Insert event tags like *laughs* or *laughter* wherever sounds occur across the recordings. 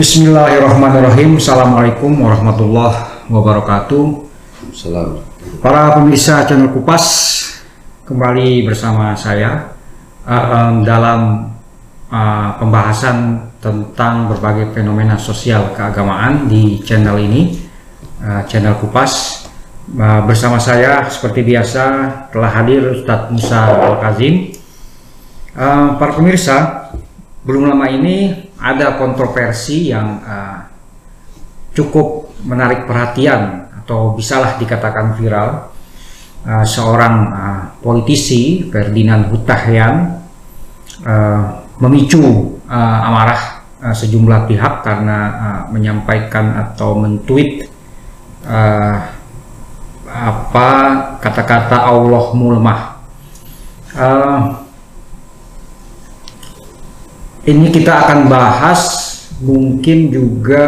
Bismillahirrahmanirrahim. Assalamualaikum warahmatullahi wabarakatuh. Salam. Para pemirsa channel Kupas kembali bersama saya uh, um, dalam uh, pembahasan tentang berbagai fenomena sosial keagamaan di channel ini, uh, channel Kupas. Uh, bersama saya seperti biasa telah hadir Ustadz Musa Al Kazim. Uh, para pemirsa, belum lama ini ada kontroversi yang uh, cukup menarik perhatian atau bisalah dikatakan viral uh, seorang uh, politisi Ferdinand Hutahian uh, memicu uh, amarah uh, sejumlah pihak karena uh, menyampaikan atau mentweet uh, apa kata-kata Allahmu lemah. Uh, ini kita akan bahas mungkin juga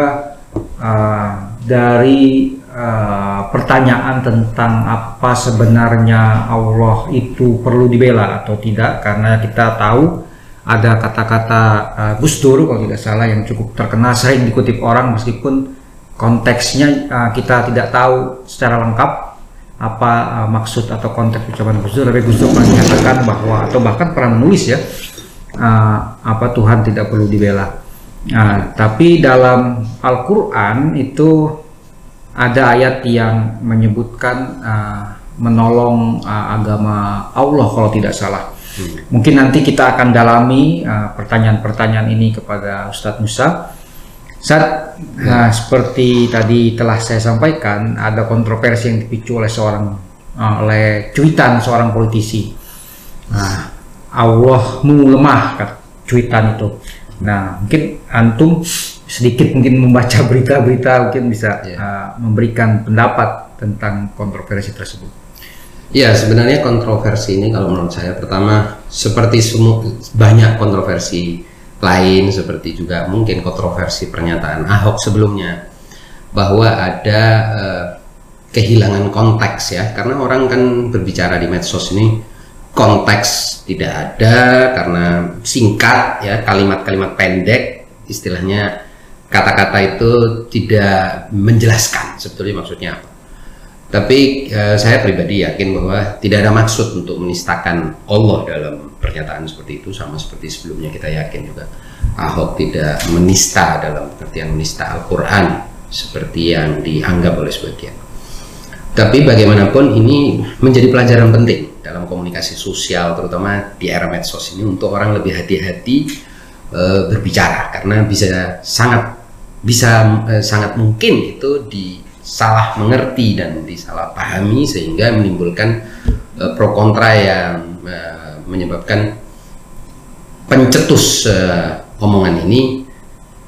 uh, dari uh, pertanyaan tentang apa sebenarnya Allah itu perlu dibela atau tidak. Karena kita tahu ada kata-kata uh, Gus Dur kalau tidak salah yang cukup terkenal sering dikutip orang meskipun konteksnya uh, kita tidak tahu secara lengkap apa uh, maksud atau konteks ucapan Gus Dur. Tapi Gus Dur pernah menyatakan bahwa atau bahkan pernah menulis ya uh, apa Tuhan tidak perlu dibela. Nah, tapi dalam Al-Quran itu ada ayat yang menyebutkan uh, menolong uh, agama Allah kalau tidak salah. Hmm. Mungkin nanti kita akan dalami pertanyaan-pertanyaan uh, ini kepada Ustadz Musa. Saat uh, seperti tadi telah saya sampaikan, ada kontroversi yang dipicu oleh seorang uh, oleh cuitan seorang politisi. Nah, Allahmu lemah kata cuitan itu. Nah, mungkin antum sedikit mungkin membaca *laughs* berita-berita mungkin bisa yeah. uh, memberikan pendapat tentang kontroversi tersebut. Ya, sebenarnya kontroversi ini kalau menurut saya pertama seperti semua banyak kontroversi lain seperti juga mungkin kontroversi pernyataan Ahok sebelumnya bahwa ada uh, kehilangan konteks ya karena orang kan berbicara di medsos ini konteks tidak ada karena singkat ya kalimat-kalimat pendek istilahnya kata-kata itu tidak menjelaskan sebetulnya maksudnya apa. Tapi eh, saya pribadi yakin bahwa tidak ada maksud untuk menistakan Allah dalam pernyataan seperti itu sama seperti sebelumnya kita yakin juga Ahok tidak menista dalam pengertian menista Al-Quran seperti yang dianggap oleh sebagian. Tapi bagaimanapun ini menjadi pelajaran penting dalam komunikasi sosial terutama di era medsos ini untuk orang lebih hati-hati e, berbicara. Karena bisa sangat bisa e, sangat mungkin itu disalah mengerti dan disalah pahami sehingga menimbulkan e, pro kontra yang e, menyebabkan pencetus e, omongan ini.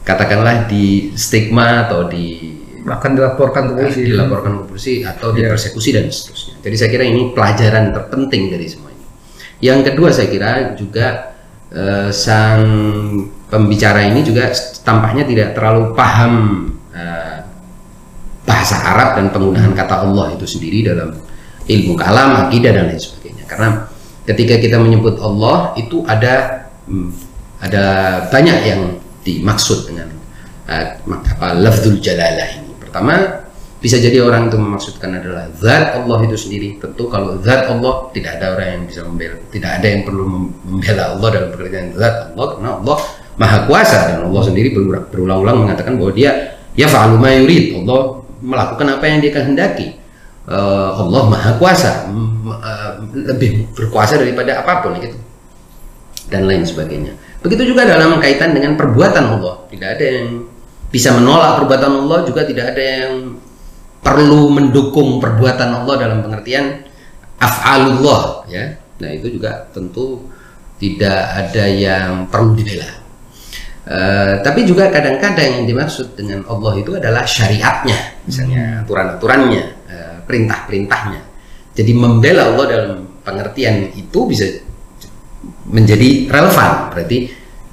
Katakanlah di stigma atau di akan dilaporkan ke polisi. Dilaporkan ke polisi atau yeah. dipersekusi dan seterusnya. Jadi saya kira ini pelajaran terpenting dari semua ini. Yang kedua saya kira juga eh, sang pembicara ini juga tampaknya tidak terlalu paham eh, bahasa Arab dan penggunaan kata Allah itu sendiri dalam ilmu kalam akidah dan lain sebagainya. Karena ketika kita menyebut Allah itu ada hmm, ada banyak yang dimaksud dengan uh, apa lafzul jalalah ini Pertama, bisa jadi orang itu memaksudkan adalah zat Allah itu sendiri. Tentu kalau zat Allah tidak ada orang yang bisa membela, tidak ada yang perlu membela Allah dalam pekerjaan zat Allah karena Allah Maha Kuasa dan Allah sendiri berulang-ulang mengatakan bahwa dia ya fa'alu ma yurid. Allah melakukan apa yang dia kehendaki. Uh, Allah Maha Kuasa, uh, lebih berkuasa daripada apa pun gitu. Dan lain sebagainya. Begitu juga dalam kaitan dengan perbuatan Allah. Tidak ada yang bisa menolak perbuatan Allah juga tidak ada yang perlu mendukung perbuatan Allah dalam pengertian af'alullah ya. Nah itu juga tentu tidak ada yang perlu dibela. Uh, tapi juga kadang-kadang yang dimaksud dengan Allah itu adalah syariatnya misalnya hmm. aturan-aturannya uh, perintah-perintahnya. Jadi membela Allah dalam pengertian itu bisa menjadi relevan. Berarti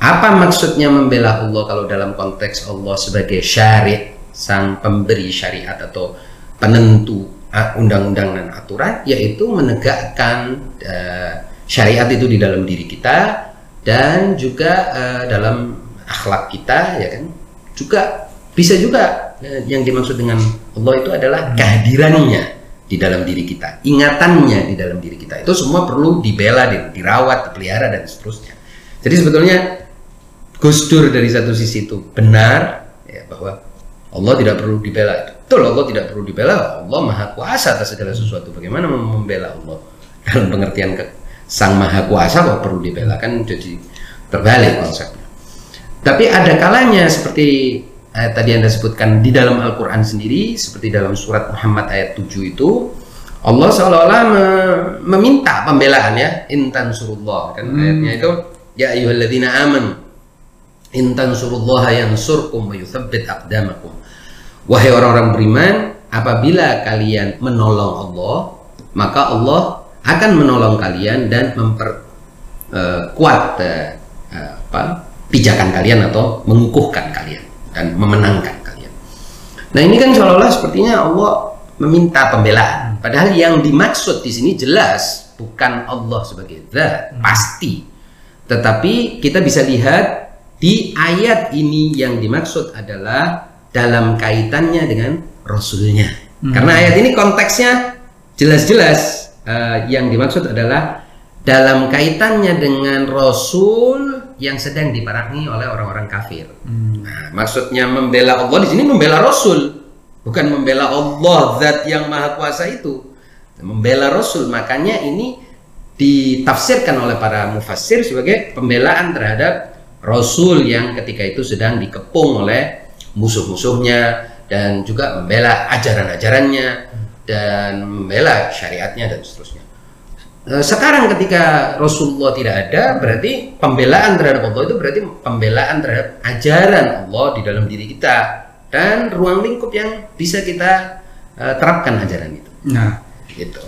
apa maksudnya membela Allah kalau dalam konteks Allah sebagai syari' sang pemberi syariat atau penentu undang-undang dan aturan yaitu menegakkan uh, syariat itu di dalam diri kita dan juga uh, dalam akhlak kita ya kan juga bisa juga eh, yang dimaksud dengan Allah itu adalah kehadirannya di dalam diri kita, ingatannya di dalam diri kita. Itu semua perlu dibela, di- dirawat, dipelihara dan seterusnya. Jadi sebetulnya Gus Dur dari satu sisi itu benar ya bahwa Allah tidak perlu dibela. Betul Allah tidak perlu dibela. Allah Maha Kuasa atas segala sesuatu. Bagaimana mem- membela Allah *laughs* dalam pengertian ke Sang Maha Kuasa kok perlu dibela kan jadi terbalik konsepnya. Tapi ada kalanya seperti eh, tadi Anda sebutkan di dalam Al-Qur'an sendiri seperti dalam surat Muhammad ayat 7 itu Allah seolah-olah me- meminta pembelaan ya intan surullah kan ayatnya itu ya ayyuhalladzina amanu in tansurullaha yansurkum wa yuthabbit aqdamakum. Wahai orang-orang beriman apabila kalian menolong Allah maka Allah akan menolong kalian dan memperkuat eh, apa pijakan kalian atau mengukuhkan kalian dan memenangkan kalian. Nah ini kan seolah-olah sepertinya Allah meminta pembelaan. Padahal yang dimaksud di sini jelas bukan Allah sebagai zat pasti. Tetapi kita bisa lihat di ayat ini yang dimaksud adalah dalam kaitannya dengan Rasulnya. Karena ayat ini konteksnya jelas-jelas eh, yang dimaksud adalah dalam kaitannya dengan Rasul yang sedang diperangi oleh orang-orang kafir. Nah, maksudnya membela Allah di sini membela Rasul, bukan membela Allah Zat yang Maha Kuasa itu. Membela Rasul, makanya ini ditafsirkan oleh para mufassir sebagai pembelaan terhadap Rasul yang ketika itu sedang dikepung oleh musuh-musuhnya dan juga membela ajaran-ajarannya dan membela syariatnya dan seterusnya. Eh, Sekarang ketika Rasulullah tidak ada, berarti pembelaan terhadap Allah itu berarti pembelaan terhadap ajaran Allah di dalam diri kita dan ruang lingkup yang bisa kita eh, terapkan ajaran itu. Nah, Gitu.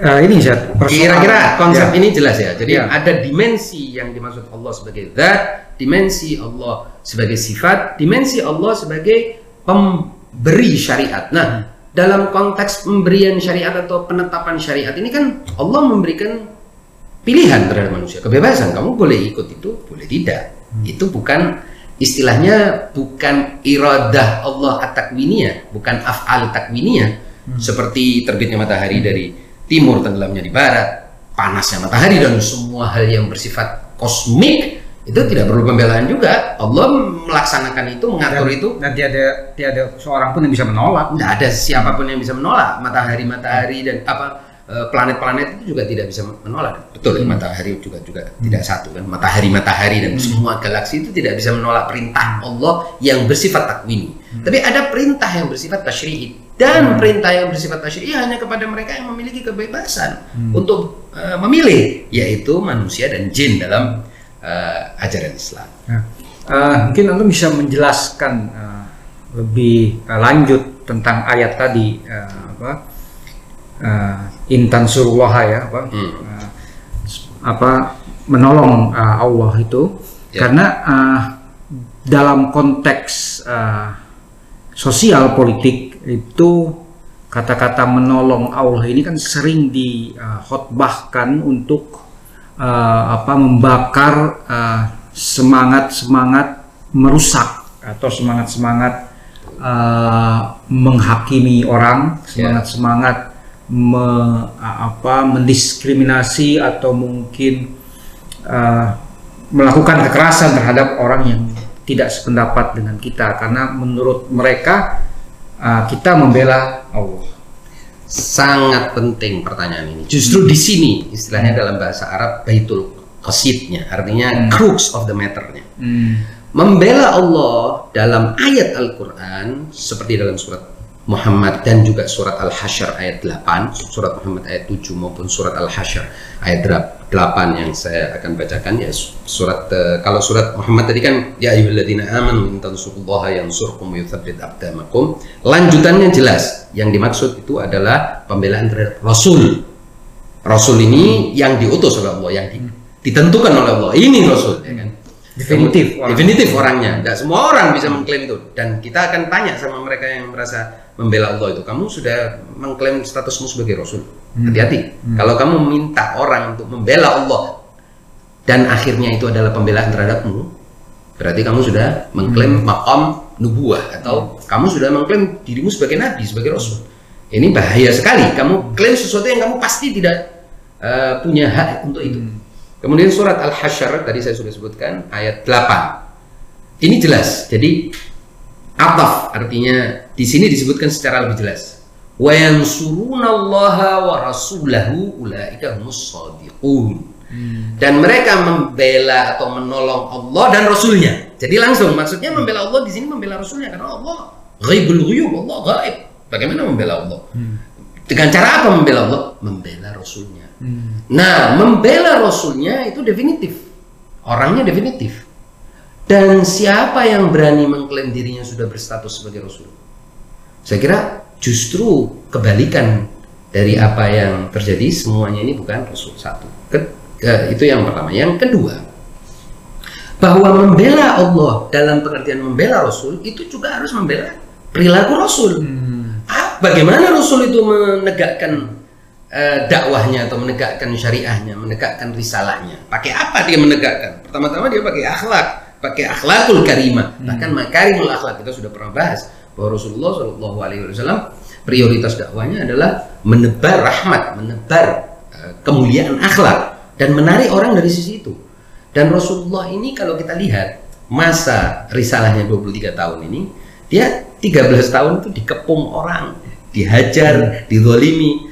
Eh, ini Zat, persoalan- Kira-kira konsep Ya. ini jelas ya. Jadi Ya. ada dimensi yang dimaksud Allah sebagai zat, dimensi Allah sebagai sifat, dimensi Allah sebagai pemberi syariat. Nah, dalam konteks pemberian syariat atau penetapan syariat ini kan Allah memberikan pilihan terhadap manusia, kebebasan. Kamu boleh ikut itu, boleh tidak. Itu bukan istilahnya bukan iradah Allah at-takwiniyah, bukan af'al takwiniyah. Seperti terbitnya matahari dari timur, tenggelamnya di barat, panasnya matahari dan semua hal yang bersifat kosmik itu tidak perlu pembelaan juga. Allah melaksanakan itu, mengatur Dan- itu. Dan tiada tiada seorang pun yang bisa menolak. Tidak ada siapa pun yang bisa menolak matahari-matahari dan apa eh, planet-planet itu juga tidak bisa menolak. Betul, ya, matahari juga juga tidak satu kan. Matahari-matahari dan semua galaksi itu tidak bisa menolak perintah Allah yang bersifat takwini. Tapi ada perintah yang bersifat tasyri'i dan perintah yang bersifat tasyri'i hanya kepada mereka yang memiliki kebebasan untuk eh, memilih, yaitu manusia dan jin dalam eh, ajaran Islam. Nah, eh, mungkin Anda bisa menjelaskan eh, lebih eh, lanjut tentang ayat tadi eh, apa eh, intan surullah ya apa Hmm. eh, apa menolong eh, Allah itu Ya. karena eh, dalam konteks eh, sosial politik itu kata-kata menolong Allah ini kan sering dihotbahkan untuk eh, apa membakar eh, semangat-semangat merusak atau semangat-semangat eh, menghakimi orang, semangat-semangat me- apa mendiskriminasi atau mungkin eh, melakukan kekerasan terhadap orang yang tidak sependapat dengan kita. Karena menurut mereka eh, kita membela Allah. sangat penting pertanyaan ini. Justru di sini istilahnya dalam bahasa Arab baitul qasidnya, artinya crux of the matter-nya. Membela Allah dalam ayat Al-Qur'an seperti dalam surat Muhammad dan juga surat Al-Hasyr ayat 8, surat Muhammad ayat 7 maupun surat Al-Hasyr ayat 8 yang saya akan bacakan ya surat eh, kalau surat Muhammad tadi kan ya ayyuhalladzina amanu in tansurullaha yansurkum yutsabbit aqdamakum. Lanjutannya jelas, yang dimaksud itu adalah pembelaan terhadap Rasul. Rasul ini yang diutus oleh Allah, yang di- ditentukan oleh Allah. Ini Rasul? Definitif orang. definitif orangnya. Tidak semua orang bisa mengklaim itu. Dan kita akan tanya sama mereka yang merasa membela Allah itu. Kamu sudah mengklaim statusmu sebagai Rasul. Hati-hati. Kalau kamu minta orang untuk membela Allah dan akhirnya itu adalah pembelaan terhadapmu, berarti kamu sudah mengklaim makam nubuah atau kamu sudah mengklaim dirimu sebagai nabi, sebagai rasul. Ini bahaya sekali. Kamu klaim sesuatu yang kamu pasti tidak uh, punya hak untuk itu. Kemudian surat Al-Hasyr tadi saya sudah sebutkan ayat 8. Ini jelas. Jadi ataf artinya di sini disebutkan secara lebih jelas. Wa yansurunallaha wa rasulahu ulaika humus shadiqun. Dan mereka membela atau menolong Allah dan Rasulnya. Jadi langsung maksudnya membela Allah di sini membela Rasulnya karena Allah ghaibul ghuyub, Allah gaib. Bagaimana membela Allah? Dengan cara apa membela Allah? Membela Rasulnya. Nah, membela Rasulnya itu definitif. Orangnya definitif. Dan siapa yang berani mengklaim dirinya sudah berstatus sebagai Rasul? Saya kira justru kebalikan dari apa yang terjadi semuanya ini bukan Rasul satu. Ke, ke, itu yang pertama. Yang kedua, bahwa membela Allah dalam pengertian membela Rasul itu juga harus membela perilaku Rasul. Hmm. Ah, bagaimana Rasul itu menegakkan uh, dakwahnya atau menegakkan syariahnya, menegakkan risalahnya? Pakai apa dia menegakkan? Pertama-tama dia pakai akhlak pakai akhlakul karimah hmm. bahkan makarimul akhlak kita sudah pernah bahas bahwa Rasulullah Shallallahu Alaihi Wasallam prioritas dakwanya adalah menebar rahmat menebar uh, kemuliaan akhlak dan menarik orang dari sisi itu dan Rasulullah ini kalau kita lihat masa risalahnya 23 tahun ini dia 13 tahun itu dikepung orang dihajar, hmm.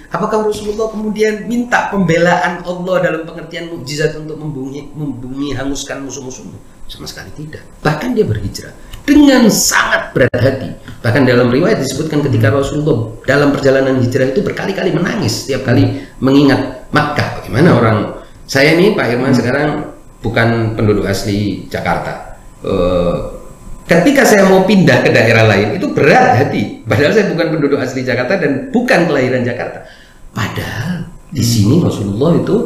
Apakah Rasulullah kemudian minta pembelaan Allah dalam pengertian mukjizat untuk membumi, membumi hanguskan musuh-musuhnya? Sama sekali tidak. Bahkan dia berhijrah dengan sangat berat hati. Bahkan dalam riwayat disebutkan ketika Rasulullah dalam perjalanan hijrah itu berkali-kali menangis setiap kali mengingat Makkah. Bagaimana orang saya ini Pak Irman sekarang bukan penduduk asli Jakarta. Uh, ketika saya mau pindah ke daerah lain itu berat hati. Padahal saya bukan penduduk asli Jakarta dan bukan kelahiran Jakarta. Padahal di sini Rasulullah itu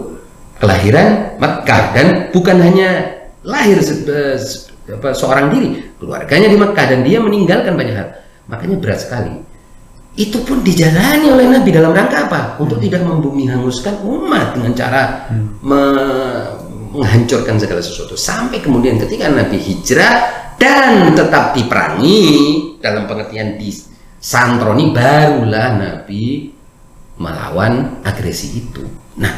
kelahiran Makkah dan bukan hanya lahir se se apa, seorang diri, keluarganya di Mekah dan dia meninggalkan banyak hal. Makanya berat sekali. Itu pun dijalani oleh Nabi dalam rangka apa? Untuk hmm. tidak membumi hanguskan umat dengan cara hmm. me menghancurkan segala sesuatu. Sampai kemudian ketika Nabi hijrah dan tetap diperangi dalam pengertian di santroni barulah Nabi melawan agresi itu. Nah,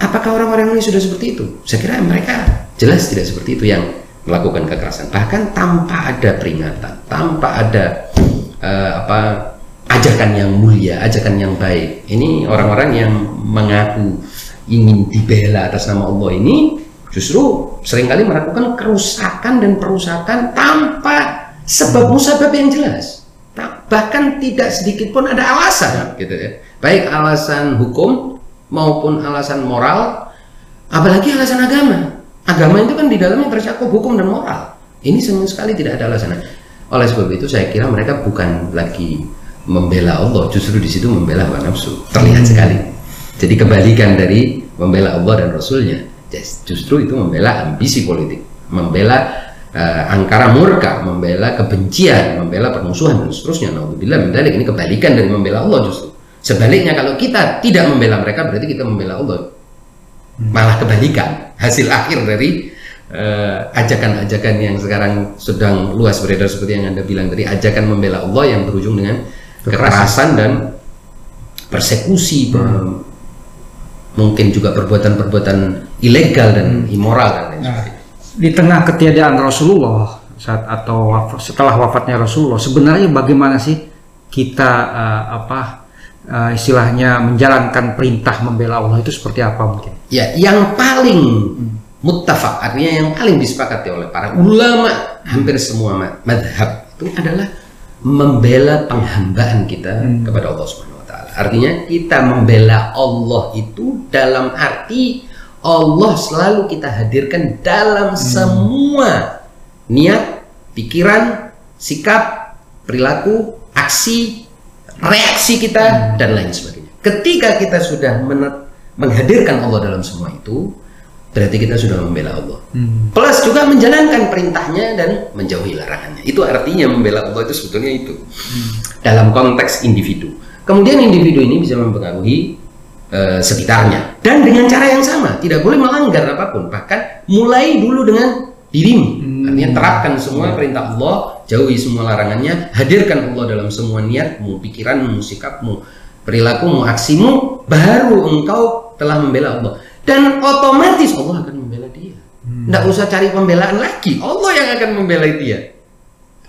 apakah orang-orang ini sudah seperti itu? Saya kira mereka Jelas tidak seperti itu yang melakukan kekerasan. Bahkan tanpa ada peringatan, tanpa ada uh, apa ajakan yang mulia, ajakan yang baik. Ini orang-orang yang mengaku ingin dibela atas nama Allah ini justru sering kali melakukan kerusakan dan perusakan tanpa sebab musabab yang jelas. Bahkan tidak sedikit pun ada alasan gitu ya. Baik alasan hukum maupun alasan moral, apalagi alasan agama agama itu kan di dalamnya tercakup hukum dan moral. Ini sama sekali tidak ada alasan. Oleh sebab itu saya kira mereka bukan lagi membela Allah, justru di situ membela hawa nafsu. Terlihat sekali. Jadi kebalikan dari membela Allah dan Rasulnya, justru itu membela ambisi politik, membela uh, angkara murka, membela kebencian, membela permusuhan dan seterusnya. Naudzubillah mendalik ini kebalikan dari membela Allah justru. Sebaliknya kalau kita tidak membela mereka berarti kita membela Allah. Malah kebalikan hasil akhir dari eh, ajakan-ajakan yang sekarang sedang luas beredar seperti yang anda bilang tadi. Ajakan membela Allah yang berujung dengan kekerasan. dan persekusi hmm. mungkin juga perbuatan-perbuatan ilegal dan hmm. immoral dan lain nah, di tengah ketiadaan Rasulullah saat atau wafat, setelah wafatnya Rasulullah sebenarnya bagaimana sih kita uh, apa uh, istilahnya menjalankan perintah membela Allah itu seperti apa mungkin? Ya, yang paling muttafaq artinya yang paling disepakati oleh para ulama hampir semua madhab itu adalah membela penghambaan kita hmm. kepada Allah Subhanahu wa taala. Artinya kita membela Allah itu dalam arti Allah selalu kita hadirkan dalam hmm. semua niat, pikiran, sikap, perilaku, aksi reaksi kita dan lain sebagainya. Ketika kita sudah menghadirkan Allah dalam semua itu, berarti kita sudah membela Allah. Hmm. Plus juga menjalankan perintahnya dan menjauhi larangannya. Itu artinya membela Allah itu sebetulnya itu hmm. dalam konteks individu. Kemudian individu ini bisa mempengaruhi uh, sekitarnya dan dengan cara yang sama, tidak boleh melanggar apa pun. Bahkan mulai dulu dengan dirimu. Hmm Hmm. Artinya terapkan semua perintah Allah, jauhi semua larangannya, hadirkan Allah dalam semua niatmu, pikiranmu, sikapmu, perilakumu, aksimu, baru engkau telah membela Allah. Dan otomatis Allah akan membela dia. Tidak usah cari pembelaan lagi, Allah yang akan membela dia.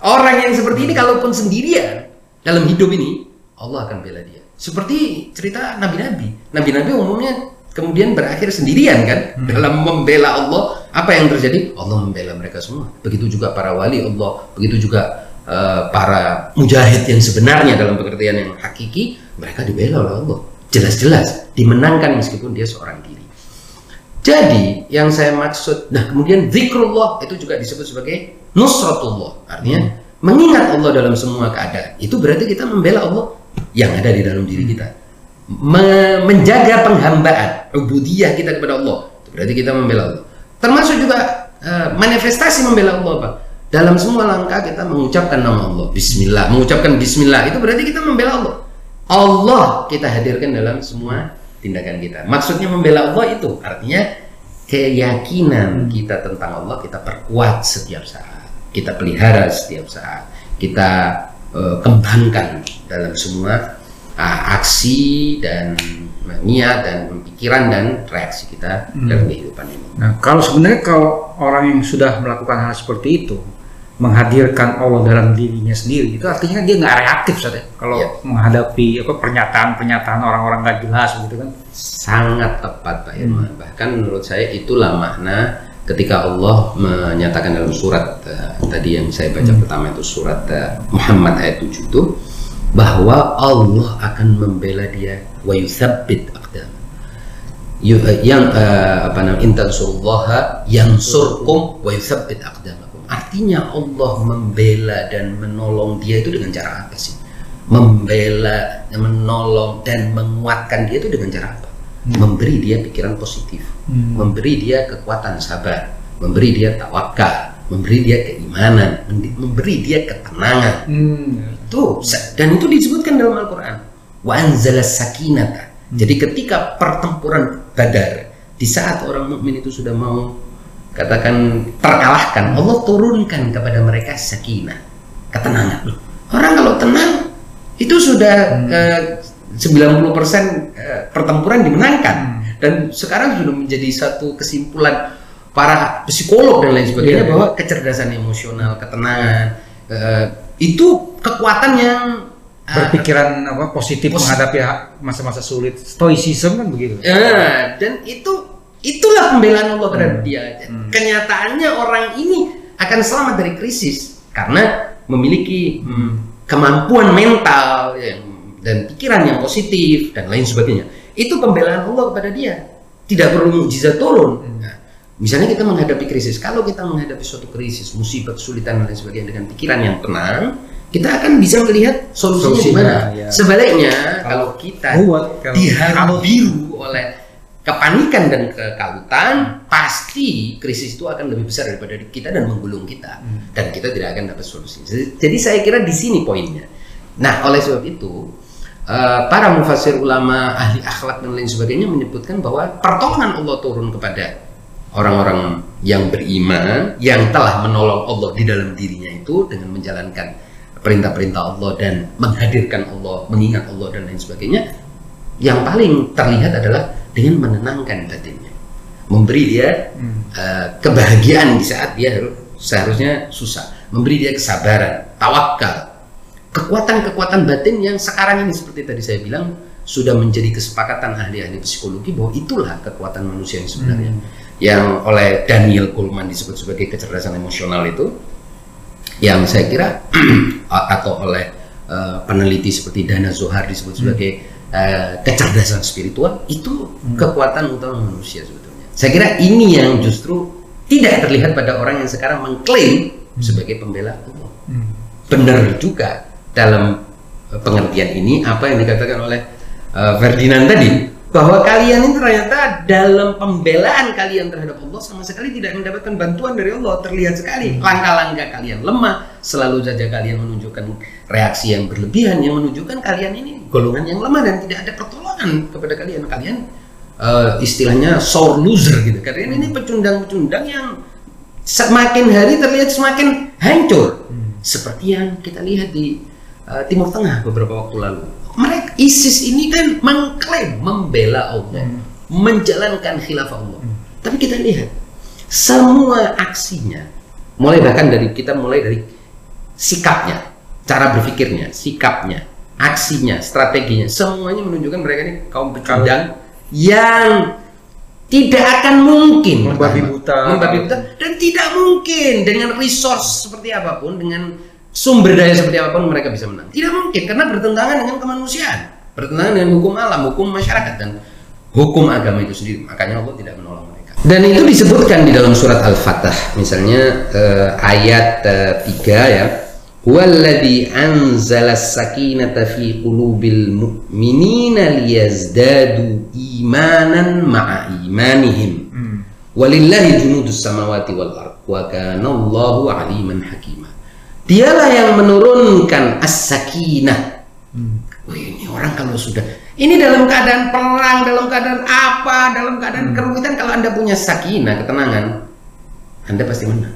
Orang yang seperti ini kalaupun sendirian dalam hidup ini, Allah akan bela dia. Seperti cerita nabi-nabi. Nabi-nabi umumnya kemudian berakhir sendirian kan dalam membela Allah. Apa yang terjadi? Allah membela mereka semua. Begitu juga para wali Allah, begitu juga eh, para mujahid yang sebenarnya dalam pengertian yang hakiki, mereka dibela oleh Allah. Jelas-jelas dimenangkan meskipun dia seorang diri. Jadi yang saya maksud, nah kemudian zikrullah itu juga disebut sebagai nusratullah, artinya mengingat Allah dalam semua keadaan. Itu berarti kita membela Allah yang ada di dalam diri kita. Me- menjaga penghambaan, ubudiyah kita kepada Allah. Berarti kita membela Allah. Termasuk juga eh, manifestasi membela Allah, Pak. Dalam semua langkah kita mengucapkan nama Allah, Bismillah, mengucapkan Bismillah itu berarti kita membela Allah. Allah kita hadirkan dalam semua tindakan kita. Maksudnya membela Allah itu artinya keyakinan kita tentang Allah kita perkuat setiap saat, kita pelihara setiap saat, kita eh, kembangkan dalam semua ah, aksi dan niat dan pikiran dan reaksi kita dalam kehidupan ini. Nah, kalau sebenarnya kalau orang yang sudah melakukan hal seperti itu, menghadirkan Allah dalam dirinya sendiri, itu artinya dia nggak reaktif saat ya. Kalau Iya. menghadapi apa pernyataan-pernyataan orang-orang nggak jelas gitu kan. sangat tepat Pak Irma. Bahkan menurut saya itulah makna ketika Allah menyatakan dalam surat eh, tadi yang saya baca pertama itu surat eh, Muhammad ayat 7 itu bahwa Allah akan membela dia wa yutsabbit aqdam. Eh, yang eh, apa namanya intansurullaha yansurkum wa yutsabbit aqdamakum. Artinya Allah membela dan menolong dia itu dengan cara apa sih? Membela, menolong dan menguatkan dia itu dengan cara apa? Memberi dia pikiran positif, Hmm. memberi dia kekuatan sabar, memberi dia tawakal, memberi dia keimanan, memberi dia ketenangan. Hmm. Itu dan itu disebutkan dalam Al-Qur'an. Wa anzalas sakinata. Jadi ketika pertempuran Badar, di saat orang mukmin itu sudah mau katakan terkalahkan, Allah turunkan kepada mereka sakinah, ketenangan. Orang kalau tenang itu sudah eh, 90% eh, pertempuran dimenangkan dan sekarang sudah menjadi satu kesimpulan para psikolog dan lain sebagainya iya. bahwa kecerdasan emosional, ketenangan eh, itu kekuatan yang eh, Berpikiran apa positif Posi- menghadapi ha- masa-masa sulit. Stoicism kan begitu. Ya, dan itu itulah pembelaan Allah terhadap Hmm. dia. Kenyataannya orang ini akan selamat dari krisis karena memiliki hmm, kemampuan mental yang, dan pikiran yang positif dan lain sebagainya. Itu pembelaan Allah kepada dia. Tidak perlu mukjizat turun. Hmm. Misalnya kita menghadapi krisis, kalau kita menghadapi suatu krisis, musibah, kesulitan dan lain sebagainya dengan pikiran yang tenang, kita akan bisa melihat solusinya Solusinya, mana. ya. Sebaliknya kalau kita Ruwet kalau dihabiru oleh kepanikan dan kekalutan, pasti krisis itu akan lebih besar daripada kita dan menggulung kita, dan kita tidak akan dapat solusi. Jadi, jadi saya kira di sini poinnya. Nah, oleh sebab itu, eh, para mufasir ulama, ahli akhlak dan lain sebagainya menyebutkan bahwa pertolongan Allah turun kepada orang-orang yang beriman, yang telah menolong Allah di dalam dirinya itu dengan menjalankan perintah-perintah Allah dan menghadirkan Allah, mengingat Allah dan lain sebagainya yang paling terlihat adalah dengan menenangkan batinnya, memberi dia eh, kebahagiaan di saat dia harus seharusnya susah, memberi dia kesabaran, tawakal, kekuatan-kekuatan batin yang sekarang ini seperti tadi saya bilang sudah menjadi kesepakatan ahli-ahli psikologi bahwa itulah kekuatan manusia yang sebenarnya, yang oleh Daniel Goleman disebut sebagai kecerdasan emosional itu, yang saya kira *clears throat* atau oleh eh, peneliti seperti Dana Zohar disebut sebagai eh, kecerdasan spiritual itu kekuatan utama manusia sebetulnya. Saya kira ini yang justru tidak terlihat pada orang yang sekarang mengklaim sebagai pembela. Hmm. Benar juga dalam eh, pengertian ini apa yang dikatakan oleh eh, Ferdinand tadi bahwa kalian ini ternyata dalam pembelaan kalian terhadap Allah sama sekali tidak mendapatkan bantuan dari Allah. Terlihat sekali langkah-langkah kalian lemah selalu saja kalian menunjukkan reaksi yang berlebihan yang menunjukkan kalian ini golongan yang lemah dan tidak ada pertolongan kepada kalian. Kalian eh, istilahnya sore loser gitu. Kalian ini pecundang-pecundang yang semakin hari terlihat semakin hancur. Seperti yang kita lihat di uh, Timur Tengah beberapa waktu lalu. Mereka ISIS ini kan mengklaim membela Allah, menjalankan khilafah Allah. Tapi kita lihat semua aksinya, mulai bahkan dari kita mulai dari sikapnya, cara berpikirnya, sikapnya, aksinya, strateginya, semuanya menunjukkan mereka ini kaum pecundang yang tidak akan mungkin Membabi buta. membabi buta dan tidak mungkin dengan resource seperti apa pun dengan sumber daya seperti apa pun mereka bisa menang. Tidak mungkin karena bertentangan dengan kemanusiaan. Bertentangan dengan hukum alam hukum masyarakat dan hukum agama itu sendiri. Makanya Allah tidak menolong mereka. Dan itu disebutkan di dalam surat al-fatah. Misalnya eh, ayat eh, 3 ya. Huwallazi anzala sakinata fi qulubil mu'minina liyazdadu imanan ma'a imanihim. Walillahi junudus samawati wal ard wa kana Allahu aliman hakima. Dialah yang menurunkan as-sakinah. Wih, ini orang kalau sudah ini dalam keadaan perang, dalam keadaan apa, dalam keadaan kerumitan kalau Anda punya sakinah, ketenangan, Anda pasti menang.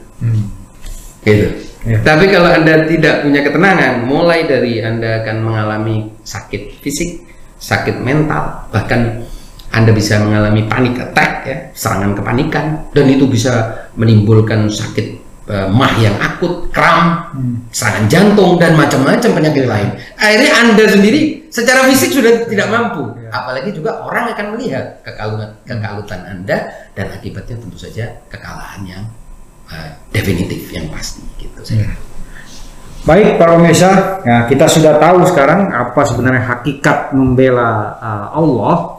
Gitu. Ya. Tapi kalau Anda tidak punya ketenangan, mulai dari Anda akan mengalami sakit fisik, sakit mental, bahkan Anda bisa mengalami panik attack ya, serangan kepanikan dan itu bisa menimbulkan sakit eh, mah yang akut, kram, serangan jantung dan macam-macam penyakit lain. Akhirnya Anda sendiri secara fisik sudah tidak mampu. Apalagi juga orang akan melihat kekalutan, kekalutan Anda dan akibatnya tentu saja kekalahan yang eh, definitif yang pasti gitu saya kira. Baik para pemirsa, ya, kita sudah tahu sekarang apa sebenarnya hakikat membela uh, Allah.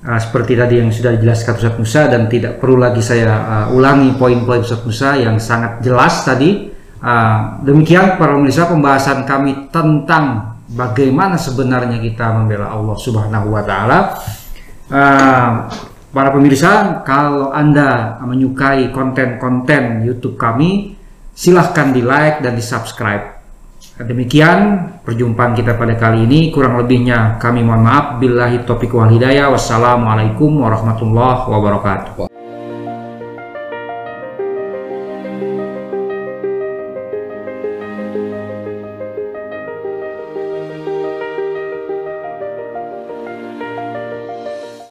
Uh, seperti tadi yang sudah dijelaskan Ustaz Musa dan tidak perlu lagi saya uh, ulangi poin-poin Ustaz Musa yang sangat jelas tadi. Uh, demikian para pemirsa pembahasan kami tentang bagaimana sebenarnya kita membela Allah Subhanahu wa taala. Uh, para pemirsa, kalau Anda menyukai konten-konten YouTube kami, silahkan di like dan di subscribe. Demikian perjumpaan kita pada kali ini. Kurang lebihnya kami mohon maaf. Billahi taufiq wal hidayah. Wassalamualaikum warahmatullahi wabarakatuh.